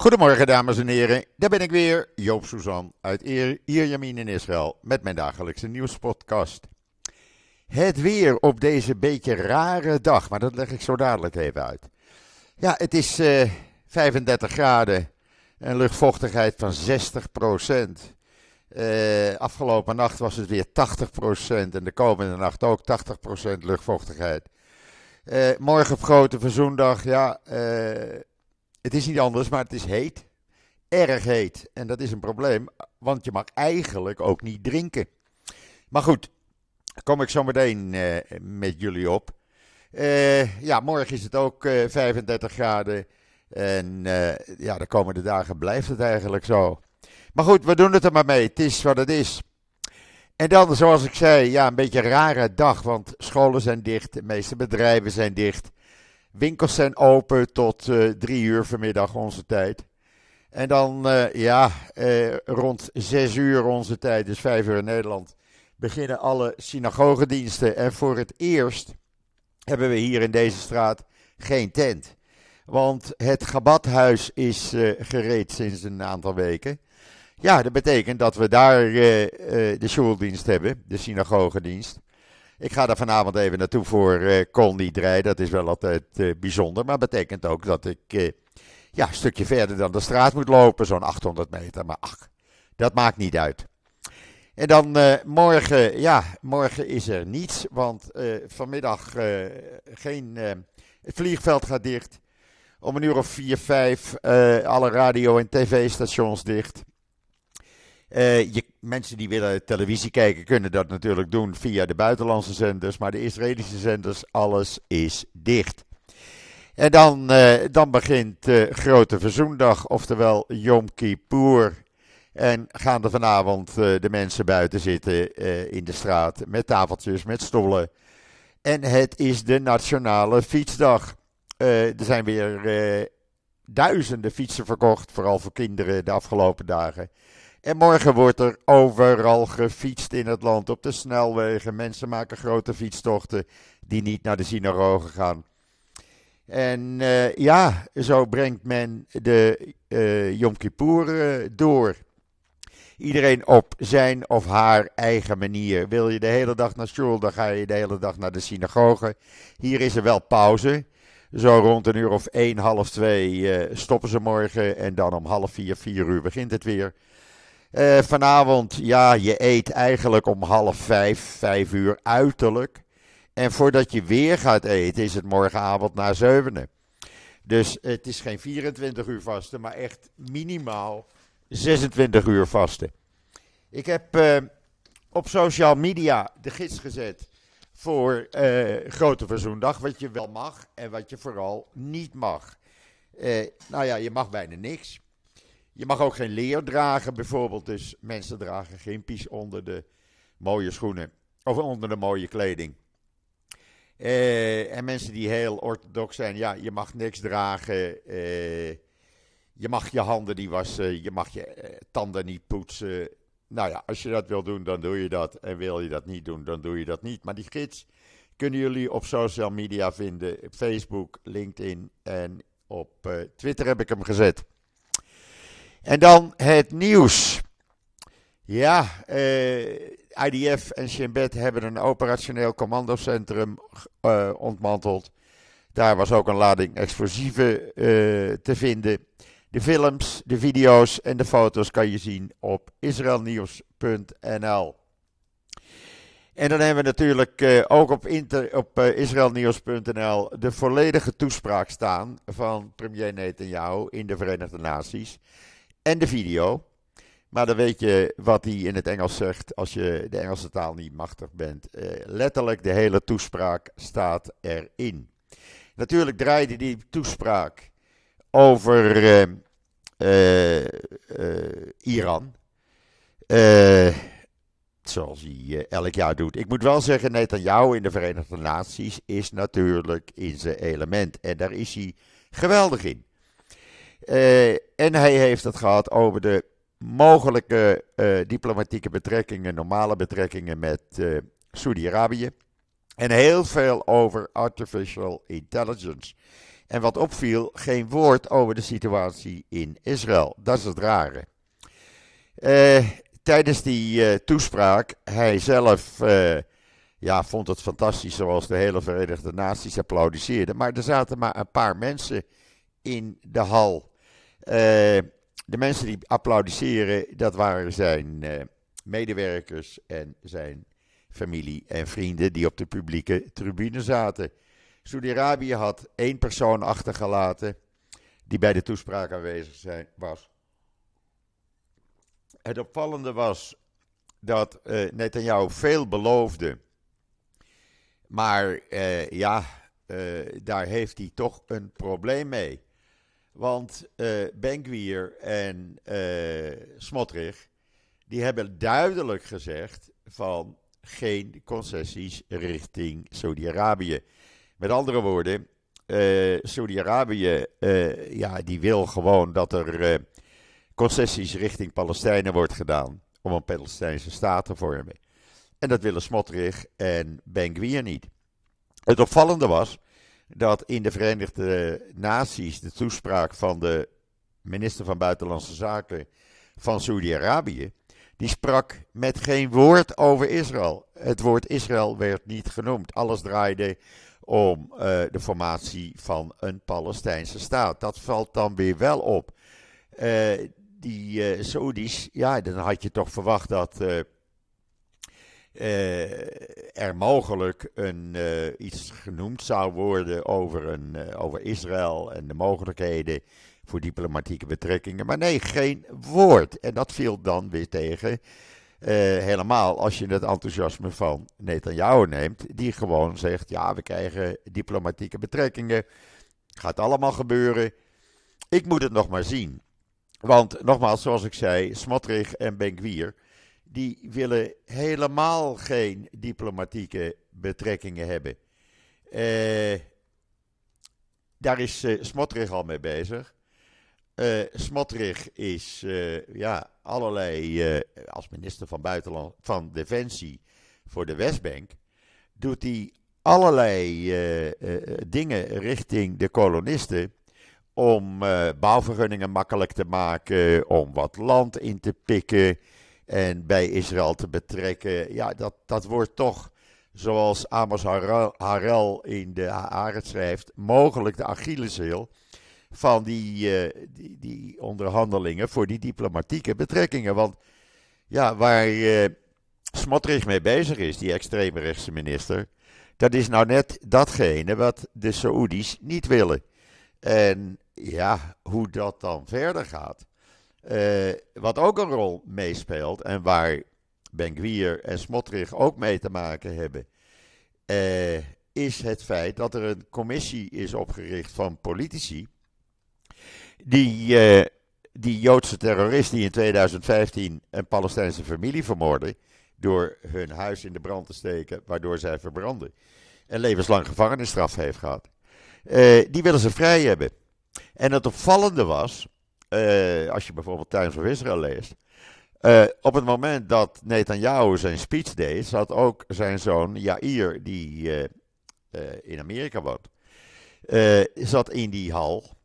Goedemorgen dames en heren, daar ben ik weer, Joop Suzan uit Ierjamin in Israël met mijn dagelijkse nieuwspodcast. Het weer op deze beetje rare dag, maar dat leg ik zo dadelijk even uit. Ja, het is uh, 35 graden, een luchtvochtigheid van 60 procent. Uh, afgelopen nacht was het weer 80% en de komende nacht ook 80% luchtvochtigheid. Uh, morgen op Grote Verzoendag, ja, het is niet anders, maar het is heet. Erg heet. En dat is een probleem, want je mag eigenlijk ook niet drinken. Maar goed, kom ik zo meteen met jullie op. ja, morgen is het ook 35 graden. En ja, de komende dagen blijft het eigenlijk zo. Maar goed, we doen het er maar mee. Het is wat het is. En dan, zoals ik zei, ja, een beetje een rare dag, want scholen zijn dicht, de meeste bedrijven zijn dicht. Winkels zijn open tot uh, drie uur vanmiddag onze tijd. En dan, uh, ja, uh, rond zes uur onze tijd, dus vijf uur in Nederland, beginnen alle synagogediensten. En voor het eerst hebben we hier in deze straat geen tent. Want het Gabathuis is gereed sinds een aantal weken. Ja, dat betekent dat we daar de schooldienst hebben, de synagogedienst. Ik ga daar vanavond even naartoe voor uh, koolniedrij. Dat is wel altijd uh, bijzonder. Maar betekent ook dat ik ja, een stukje verder dan de straat moet lopen. Zo'n 800 meter. Maar ach, dat maakt niet uit. En dan morgen, ja, morgen is er niets. Want vanmiddag geen. het vliegveld gaat dicht. Om een uur of vier, vijf. alle radio- en tv-stations dicht. Uh, je, mensen die willen televisie kijken kunnen dat natuurlijk doen via de buitenlandse zenders, maar de Israëlische zenders, alles is dicht. En dan, uh, dan begint uh, Grote Verzoendag, oftewel Yom Kippur. En gaan er vanavond de mensen buiten zitten in de straat met tafeltjes, met stoelen. En het is de Nationale Fietsdag. er zijn weer duizenden fietsen verkocht, vooral voor kinderen de afgelopen dagen. En morgen wordt er overal gefietst in het land, op de snelwegen. Mensen maken grote fietstochten die niet naar de synagoge gaan. En uh, ja, zo brengt men de uh, Yom Kippur uh, door. Iedereen op zijn of haar eigen manier. Wil je de hele dag naar school, dan ga je de hele dag naar de synagoge. Hier is er wel pauze. Zo rond een uur of één, half twee stoppen ze morgen. En dan om half vier, vier uur begint het weer. Uh, vanavond, ja, je eet eigenlijk om half vijf, vijf uur uiterlijk. En voordat je weer gaat eten, is het morgenavond na zevenen. Dus het is geen 24 uur vasten, maar echt minimaal 26 uur vasten. Ik heb uh, op social media de gids gezet voor uh, Grote Verzoendag. Wat je wel mag en wat je vooral niet mag. nou ja, je mag bijna niks. Je mag ook geen leer dragen, bijvoorbeeld. Dus mensen dragen geen pies onder de mooie schoenen. Of onder de mooie kleding. Uh, en mensen die heel orthodox zijn, ja, je mag niks dragen. Uh, je mag je handen niet wassen. Je mag je uh, tanden niet poetsen. Nou ja, als je dat wil doen, dan doe je dat. En wil je dat niet doen, dan doe je dat niet. Maar die gids kunnen jullie op social media vinden. Facebook, LinkedIn en op Twitter heb ik hem gezet. En dan het nieuws. Ja, eh, IDF en Shin Bet hebben een operationeel commandocentrum uh, ontmanteld. Daar was ook een lading explosieven uh, te vinden. De films, de video's en de foto's kan je zien op israelnieuws.nl. En dan hebben we natuurlijk ook op, op israelnieuws.nl de volledige toespraak staan van premier Netanyahu in de Verenigde Naties en de video. Maar dan weet je wat hij in het Engels zegt als je de Engelse taal niet machtig bent. Uh, letterlijk, de hele toespraak staat erin. Natuurlijk draaide die toespraak over uh, uh, Iran. zoals hij elk jaar doet. Ik moet wel zeggen, Netanyahu in de Verenigde Naties is natuurlijk in zijn element. En daar is hij geweldig in. Uh, en hij heeft het gehad over de mogelijke uh, diplomatieke betrekkingen, normale betrekkingen met uh, Saudi-Arabië. En heel veel over artificial intelligence. En wat opviel, geen woord over de situatie in Israël. Dat is het rare. Tijdens die toespraak, hij zelf ja, vond het fantastisch zoals de hele Verenigde Naties applaudisseerden. Maar er zaten maar een paar mensen in de hal. De mensen die applaudisseren, dat waren zijn medewerkers en zijn familie en vrienden die op de publieke tribune zaten. Saudi-Arabië had één persoon achtergelaten die bij de toespraak aanwezig zijn, was. Het opvallende was dat uh, Netanyahu veel beloofde. Maar ja, daar heeft hij toch een probleem mee. Want uh, en Smotrich, die hebben duidelijk gezegd van geen concessies richting Saudi-Arabië. Met andere woorden, uh, Saudi-Arabië uh, ja, die wil gewoon dat er uh, concessies richting Palestijnen wordt gedaan om een Palestijnse staat te vormen. En dat willen Smotrich en Ben niet. Het opvallende was dat in de Verenigde Naties de toespraak van de minister van Buitenlandse Zaken van Saudi-Arabië die sprak met geen woord over Israël. Het woord Israël werd niet genoemd. Alles draaide om uh, de formatie van een Palestijnse staat. Dat valt dan weer wel op. Uh, die uh, Saudis, ja, dan had je toch verwacht dat er mogelijk een, iets genoemd zou worden over, een, over Israël en de mogelijkheden voor diplomatieke betrekkingen. Maar nee, geen woord. En dat viel dan weer tegen. Uh, helemaal als je het enthousiasme van Netanyahu neemt, die gewoon zegt: ja, we krijgen diplomatieke betrekkingen. Gaat allemaal gebeuren. Ik moet het nog maar zien. Want nogmaals, zoals ik zei, Smotrich en Benkwier, die willen helemaal geen diplomatieke betrekkingen hebben. Uh, daar is uh, Smotrich al mee bezig. Uh, Smotrich is ja, allerlei, als minister van, Buitenland, van Defensie voor de Westbank, doet hij allerlei dingen richting de kolonisten om bouwvergunningen makkelijk te maken, om wat land in te pikken en bij Israël te betrekken. Ja, dat, dat wordt toch, zoals Amos Harel in de Haaret schrijft, mogelijk de Achilleshiel van die, uh, die, die, onderhandelingen voor die diplomatieke betrekkingen. Want ja, waar uh, Smotrich mee bezig is, die extreemrechtse minister, dat is nou net datgene wat de Saoedi's niet willen. En ja, hoe dat dan verder gaat. Uh, wat ook een rol meespeelt en waar Ben en Smotrich ook mee te maken hebben, is het feit dat er een commissie is opgericht van politici die, uh, die Joodse terrorist die in 2015 een Palestijnse familie vermoordde. door hun huis in de brand te steken, waardoor zij verbranden. en levenslang gevangenisstraf heeft gehad. Die willen ze vrij hebben. En het opvallende was, uh, als je bijvoorbeeld Times of Israel leest. op het moment dat Netanyahu zijn speech deed, zat ook zijn zoon Jair, die in Amerika woont, zat in die hal.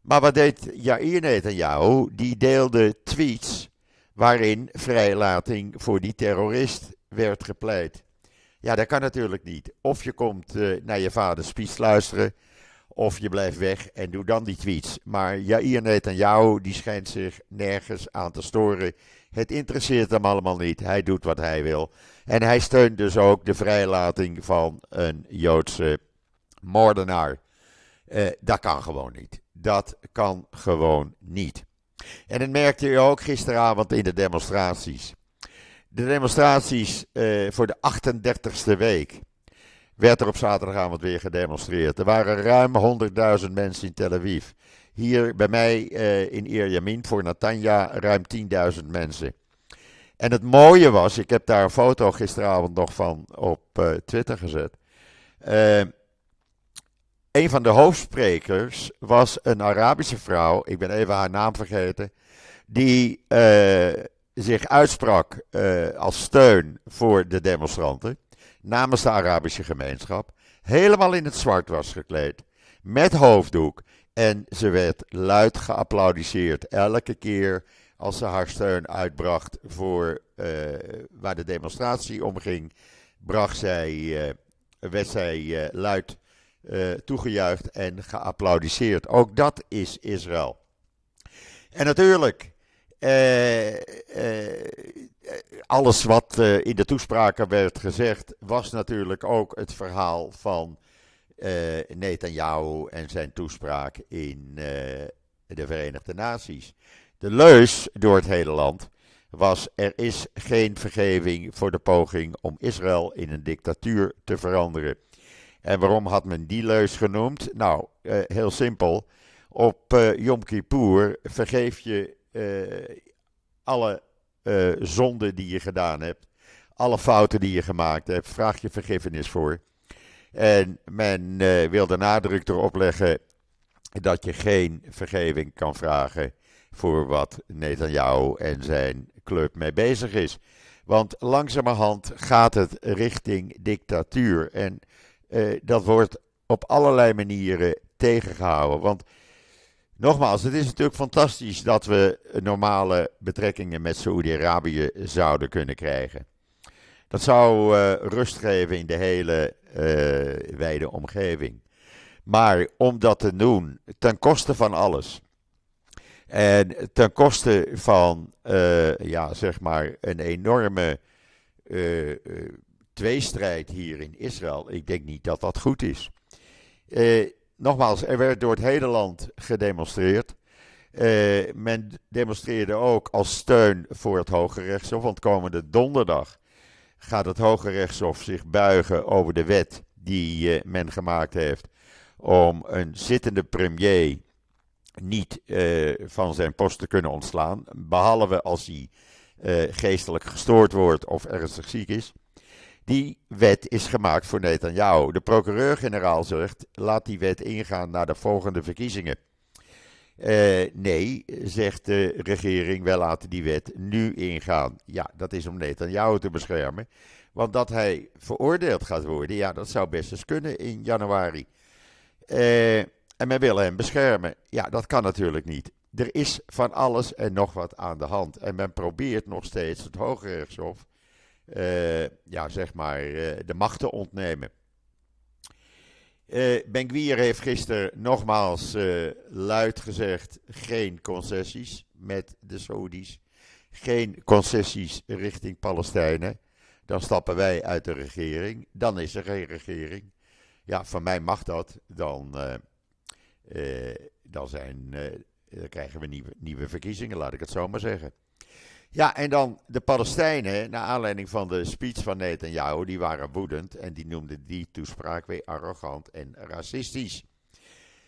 Maar wat deed Jair Netanyahu? Die deelde tweets waarin vrijlating voor die terrorist werd gepleit. Ja, dat kan natuurlijk niet. Of je komt naar je vaders speech luisteren, of je blijft weg en doe dan die tweets. Maar Jair Netanyahu, die schijnt zich nergens aan te storen. Het interesseert hem allemaal niet. Hij doet wat hij wil. En hij steunt dus ook de vrijlating van een Joodse moordenaar. Uh, dat kan gewoon niet. Dat kan gewoon niet. En dat merkte je ook gisteravond in de demonstraties. De demonstraties uh, voor de 38ste week werd er op zaterdagavond weer gedemonstreerd. Er waren ruim 100.000 mensen in Tel Aviv. Hier bij mij uh, in Ierjamin voor Natanja ruim 10.000 mensen. En het mooie was, ik heb daar een foto gisteravond nog van op uh, Twitter gezet. Een van de hoofdsprekers was een Arabische vrouw, ik ben even haar naam vergeten, die uh, zich uitsprak uh, als steun voor de demonstranten namens de Arabische gemeenschap. Helemaal in het zwart was gekleed. met hoofddoek. En ze werd luid geapplaudiseerd elke keer als ze haar steun uitbracht voor uh, waar de demonstratie om ging, bracht zij, uh, werd zij uh, luid toegejuicht en geapplaudiseerd. Ook dat is Israël. En natuurlijk, alles wat in de toespraken werd gezegd, was natuurlijk ook het verhaal van Netanyahu en zijn toespraak in de Verenigde Naties. De leus door het hele land was: er is geen vergeving voor de poging om Israël in een dictatuur te veranderen. En waarom had men die leus genoemd? Nou, uh, heel simpel. Op uh, Yom Kippur vergeef je uh, alle zonden die je gedaan hebt, alle fouten die je gemaakt hebt, vraag je vergiffenis voor. En men wil de nadruk erop leggen dat je geen vergeving kan vragen voor wat Netanyahu en zijn club mee bezig is. Want langzamerhand gaat het richting dictatuur. En eh, dat wordt op allerlei manieren tegengehouden. Want nogmaals, het is natuurlijk fantastisch dat we normale betrekkingen met Saoedi-Arabië zouden kunnen krijgen. Dat zou uh, rust geven in de hele uh, wijde omgeving. Maar om dat te doen, ten koste van alles, en ten koste van, uh, ja, zeg maar, een enorme tweestrijd hier in Israël. Ik denk niet dat dat goed is. Nogmaals, er werd door het hele land gedemonstreerd. men demonstreerde ook als steun voor het Hoge Rechtshof. Want komende donderdag gaat het Hoge Rechtshof zich buigen over de wet die men gemaakt heeft om een zittende premier niet uh, van zijn post te kunnen ontslaan. Behalve als hij geestelijk gestoord wordt of ernstig ziek is. Die wet is gemaakt voor Netanyahu. De procureur-generaal zegt: laat die wet ingaan naar de volgende verkiezingen. Uh, nee, zegt de regering, wij laten die wet nu ingaan. Ja, dat is om Netanyahu te beschermen. Want dat hij veroordeeld gaat worden, ja, dat zou best eens kunnen in januari. Uh, en men wil hem beschermen. Ja, dat kan natuurlijk niet. Er is van alles en nog wat aan de hand. En men probeert nog steeds het Hoge Rechtshof, ja, zeg maar, uh, de macht te ontnemen. Uh, ben Gwier heeft gisteren nogmaals luid gezegd: geen concessies met de Saudis. Geen concessies richting Palestijnen. Dan stappen wij uit de regering. Dan is er geen regering. Ja, van mij mag dat. Dan dan, zijn, dan krijgen we nieuwe, nieuwe verkiezingen, laat ik het zo maar zeggen. Ja, en dan de Palestijnen, naar aanleiding van de speech van Netanyahu, die waren woedend en die noemden die toespraak weer arrogant en racistisch.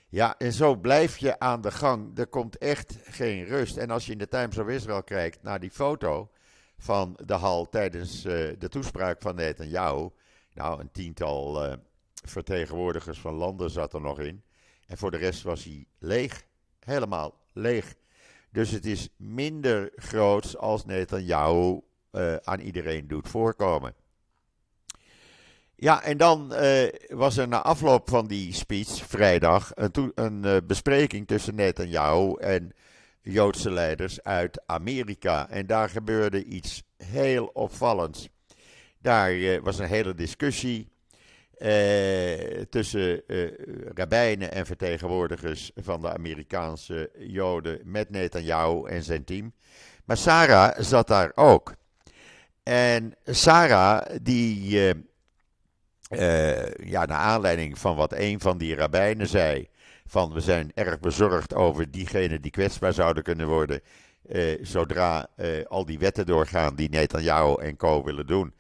Ja, en zo blijf je aan de gang. Er komt echt geen rust. En als je in de Times of Israel kijkt naar die foto van de hal tijdens uh, de toespraak van Netanyahu. Nou, een tiental uh, vertegenwoordigers van landen zat er nog in. En voor de rest was hij leeg. Helemaal leeg. Dus het is minder groot als Netanyahu uh, aan iedereen doet voorkomen. Ja, en dan uh, was er na afloop van die speech vrijdag een, een uh, bespreking tussen Netanyahu en Joodse leiders uit Amerika. En daar gebeurde iets heel opvallends. Daar was een hele discussie eh, tussen eh, rabbijnen en vertegenwoordigers van de Amerikaanse Joden met Netanyahu en zijn team. Maar Sarah zat daar ook. En Sarah, die, eh, eh, ja, naar aanleiding van wat een van die rabbijnen zei, van we zijn erg bezorgd over diegenen die kwetsbaar zouden kunnen worden, eh, zodra eh, al die wetten doorgaan die Netanyahu en co willen doen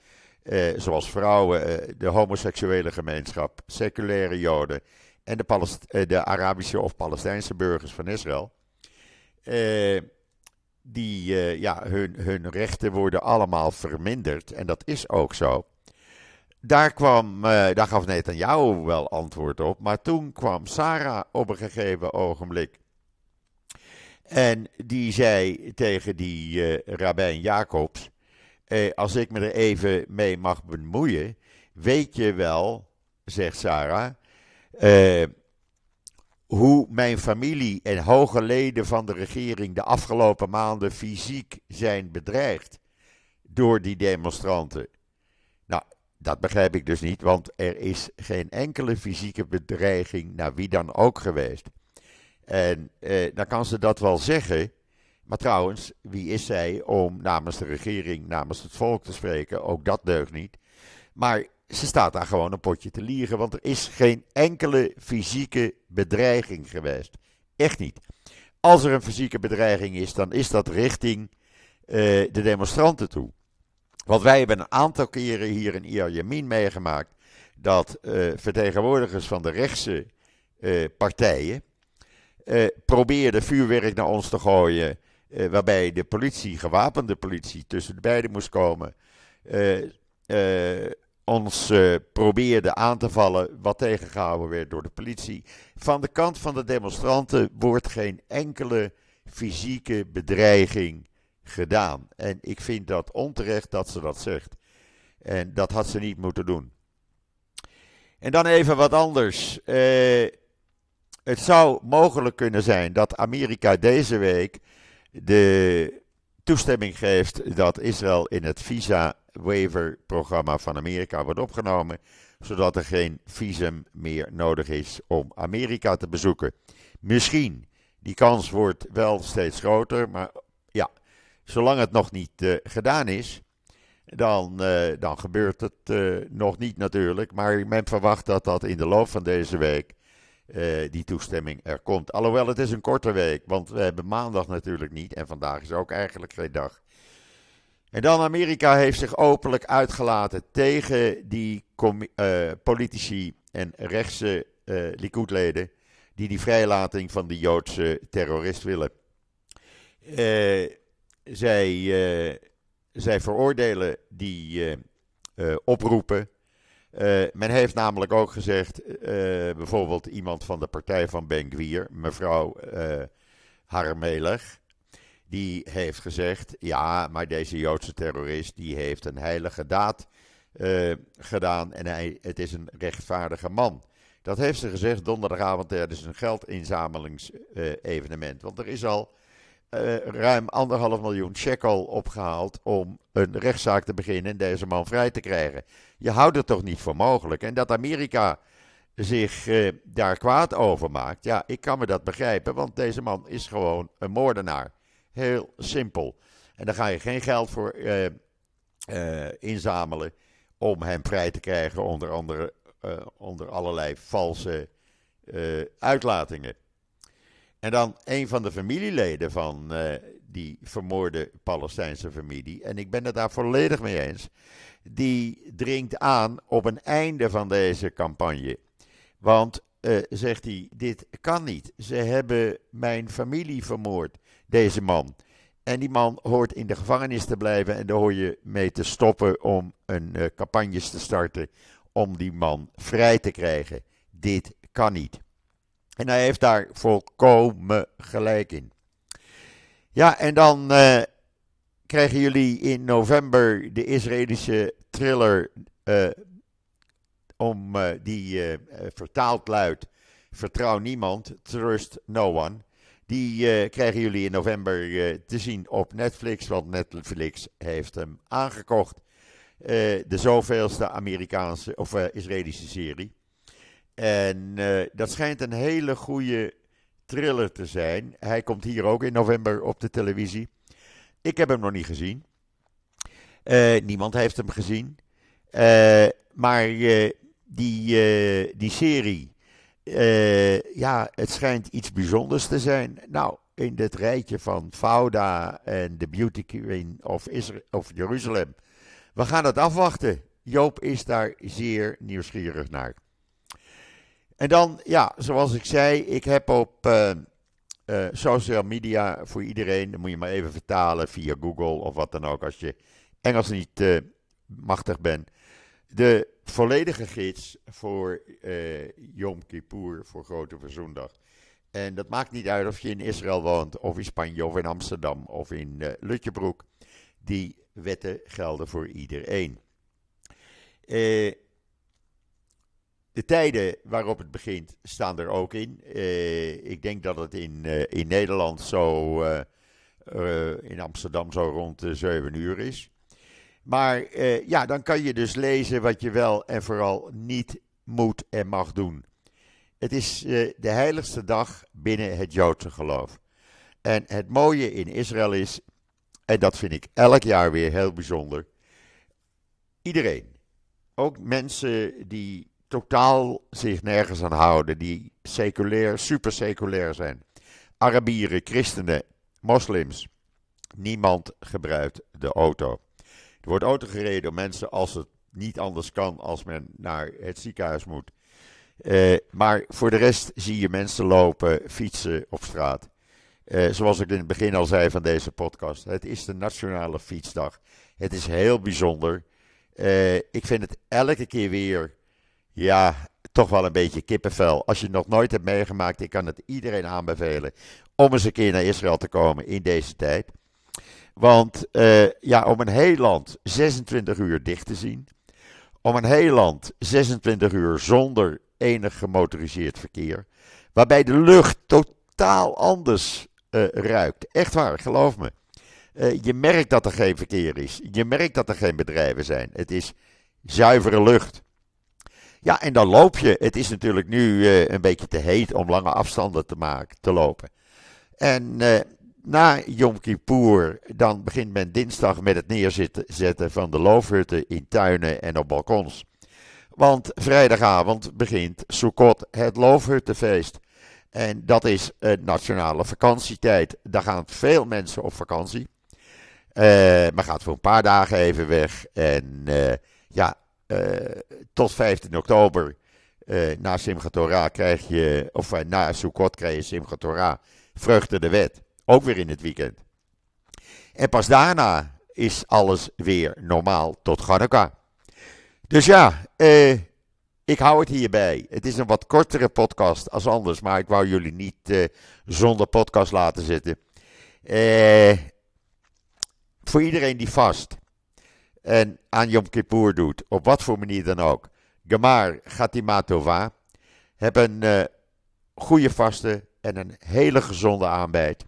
eh, zoals vrouwen, eh, de homoseksuele gemeenschap, seculaire Joden en de, Palest eh, de Arabische of Palestijnse burgers van Israël. Die, ja, hun, hun rechten worden allemaal verminderd en dat is ook zo. Daar, kwam, daar gaf Netanyahu wel antwoord op, maar toen kwam Sarah op een gegeven ogenblik. En die zei tegen die rabbijn Jacobs: eh, als ik me er even mee mag bemoeien, weet je wel, zegt Sarah, eh, hoe mijn familie en hoge leden van de regering de afgelopen maanden fysiek zijn bedreigd door die demonstranten. Nou, dat begrijp ik dus niet, want er is geen enkele fysieke bedreiging naar wie dan ook geweest. En eh, dan kan ze dat wel zeggen, maar trouwens, wie is zij om namens de regering, namens het volk te spreken? Ook dat deugt niet. Maar ze staat daar gewoon een potje te liegen, want er is geen enkele fysieke bedreiging geweest. Echt niet. Als er een fysieke bedreiging is, dan is dat richting uh, de demonstranten toe. Want wij hebben een aantal keren hier in Ierjemien meegemaakt dat uh, vertegenwoordigers van de rechtse uh, partijen probeerden vuurwerk naar ons te gooien, waarbij de politie, gewapende politie, tussen de beiden moest komen ons uh, probeerde aan te vallen, wat tegengehouden werd door de politie. Van de kant van de demonstranten wordt geen enkele fysieke bedreiging gedaan. En ik vind dat onterecht dat ze dat zegt. En dat had ze niet moeten doen. En dan even wat anders. Het zou mogelijk kunnen zijn dat Amerika deze week de toestemming geeft dat Israël in het visa waiver programma van Amerika wordt opgenomen, zodat er geen visum meer nodig is om Amerika te bezoeken. Misschien, die kans wordt wel steeds groter, maar ja, zolang het nog niet uh, gedaan is, dan, uh, dan gebeurt het uh, nog niet natuurlijk. Maar men verwacht dat dat in de loop van deze week die toestemming er komt. Alhoewel het is een korte week, want we hebben maandag natuurlijk niet en vandaag is ook eigenlijk geen dag. En dan Amerika heeft zich openlijk uitgelaten tegen die uh, politici en rechtse uh, Likud-leden die die vrijlating van de Joodse terrorist willen. Zij, zij veroordelen die oproepen. Men heeft namelijk ook gezegd, bijvoorbeeld iemand van de partij van Ben Gwier, mevrouw Harmeler, die heeft gezegd: ja, maar deze Joodse terrorist die heeft een heilige daad uh, gedaan en hij, het is een rechtvaardige man. Dat heeft ze gezegd donderdagavond tijdens een geldinzamelingsevenement. Uh, Want er is al uh, ruim anderhalf miljoen shekel opgehaald om een rechtszaak te beginnen en deze man vrij te krijgen. Je houdt het toch niet voor mogelijk? En dat Amerika zich daar kwaad over maakt, ja, ik kan me dat begrijpen, want deze man is gewoon een moordenaar. Heel simpel. En daar ga je geen geld voor uh, inzamelen om hem vrij te krijgen onder andere onder allerlei valse uitlatingen. En dan een van de familieleden van die vermoorde Palestijnse familie, en ik ben het daar volledig mee eens, die dringt aan op een einde van deze campagne. Want, zegt hij, dit kan niet. Ze hebben mijn familie vermoord deze man. En die man hoort in de gevangenis te blijven en daar hoor je mee te stoppen om een uh, campagne te starten om die man vrij te krijgen. Dit kan niet. En hij heeft daar volkomen gelijk in. Ja, en dan uh, krijgen jullie in november de Israëlische thriller uh, om, die vertaald luidt Vertrouw niemand, trust no one. Die krijgen jullie in november te zien op Netflix, want Netflix heeft hem aangekocht. De zoveelste Amerikaanse of Israëlische serie. En dat schijnt een hele goede thriller te zijn. Hij komt hier ook in november op de televisie. Ik heb hem nog niet gezien. niemand heeft hem gezien. maar die, die serie ja, het schijnt iets bijzonders te zijn. Nou, in dit rijtje van Fauda en de Beauty Queen of, of Jeruzalem. We gaan het afwachten. Joop is daar zeer nieuwsgierig naar. En dan, ja, zoals ik zei, ik heb op uh, uh, social media voor iedereen, dan moet je maar even vertalen via Google of wat dan ook, als je Engels niet machtig bent. De volledige gids voor Yom Kippur, voor Grote Verzoendag. En dat maakt niet uit of je in Israël woont, of in Spanje, of in Amsterdam, of in Lutjebroek. Die wetten gelden voor iedereen. Uh, de tijden waarop het begint staan er ook in. ik denk dat het in, in Nederland zo, in Amsterdam zo rond de 7 uur is. Maar ja, dan kan je dus lezen wat je wel en vooral niet moet en mag doen. Het is de heiligste dag binnen het Joodse geloof. En het mooie in Israël is, en dat vind ik elk jaar weer heel bijzonder. Iedereen, ook mensen die totaal zich nergens aan houden, die seculair, super seculair zijn. Arabieren, christenen, moslims. Niemand gebruikt de auto. Er wordt auto gereden door mensen als het niet anders kan als men naar het ziekenhuis moet. Uh, maar voor de rest zie je mensen lopen, fietsen op straat. Uh, zoals ik in het begin al zei van deze podcast. Het is de Nationale Fietsdag. Het is heel bijzonder. Uh, ik vind het elke keer weer, ja, toch wel een beetje kippenvel. Als je het nog nooit hebt meegemaakt, ik kan het iedereen aanbevelen om eens een keer naar Israël te komen in deze tijd. Want uh, ja, om een heel land 26 uur dicht te zien. Om een heel land 26 uur zonder enig gemotoriseerd verkeer. Waarbij de lucht totaal anders uh, ruikt. Echt waar, geloof me. Uh, je merkt dat er geen verkeer is. Je merkt dat er geen bedrijven zijn. Het is zuivere lucht. Ja, en dan loop je. Het is natuurlijk nu uh, een beetje te heet om lange afstanden te maken, te lopen. En na Yom Kippur, dan begint men dinsdag met het neerzetten van de loofhutten in tuinen en op balkons. Want vrijdagavond begint Sukkot, het loofhuttenfeest. En dat is een nationale vakantietijd. Daar gaan veel mensen op vakantie. Uh, maar gaat voor een paar dagen even weg. En ja, tot 15 oktober na Simchat Torah krijg je, of na Sukkot krijg je Simchat Torah, vreugde de wet. Ook weer in het weekend. En pas daarna is alles weer normaal tot Hanukkah. Dus ja, eh ik hou het hierbij. Het is een wat kortere podcast als anders, maar ik wou jullie niet zonder podcast laten zitten. Voor iedereen die vast en aan Yom Kippur doet, op wat voor manier dan ook. Gemar Gatima Tova. Heb een uh, goede vaste en een hele gezonde aanbijt.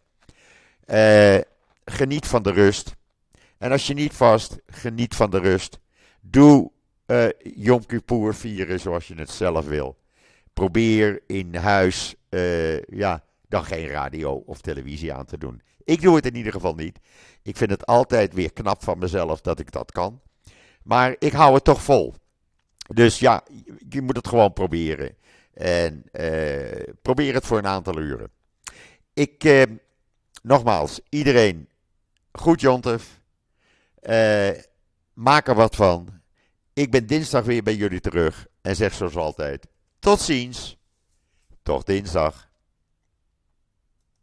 geniet van de rust. En als je niet vast, geniet van de rust. Doe uh, Yom Kippur vieren zoals je het zelf wil. Probeer in huis ja, dan geen radio of televisie aan te doen. Ik doe het in ieder geval niet. Ik vind het altijd weer knap van mezelf dat ik dat kan. Maar ik hou het toch vol. Dus ja, je moet het gewoon proberen. En uh, probeer het voor een aantal uren. Ik, uh, nogmaals, iedereen goed Jontef. Uh, maak er wat van. Ik ben dinsdag weer bij jullie terug en zeg zoals altijd: tot ziens. Tot dinsdag.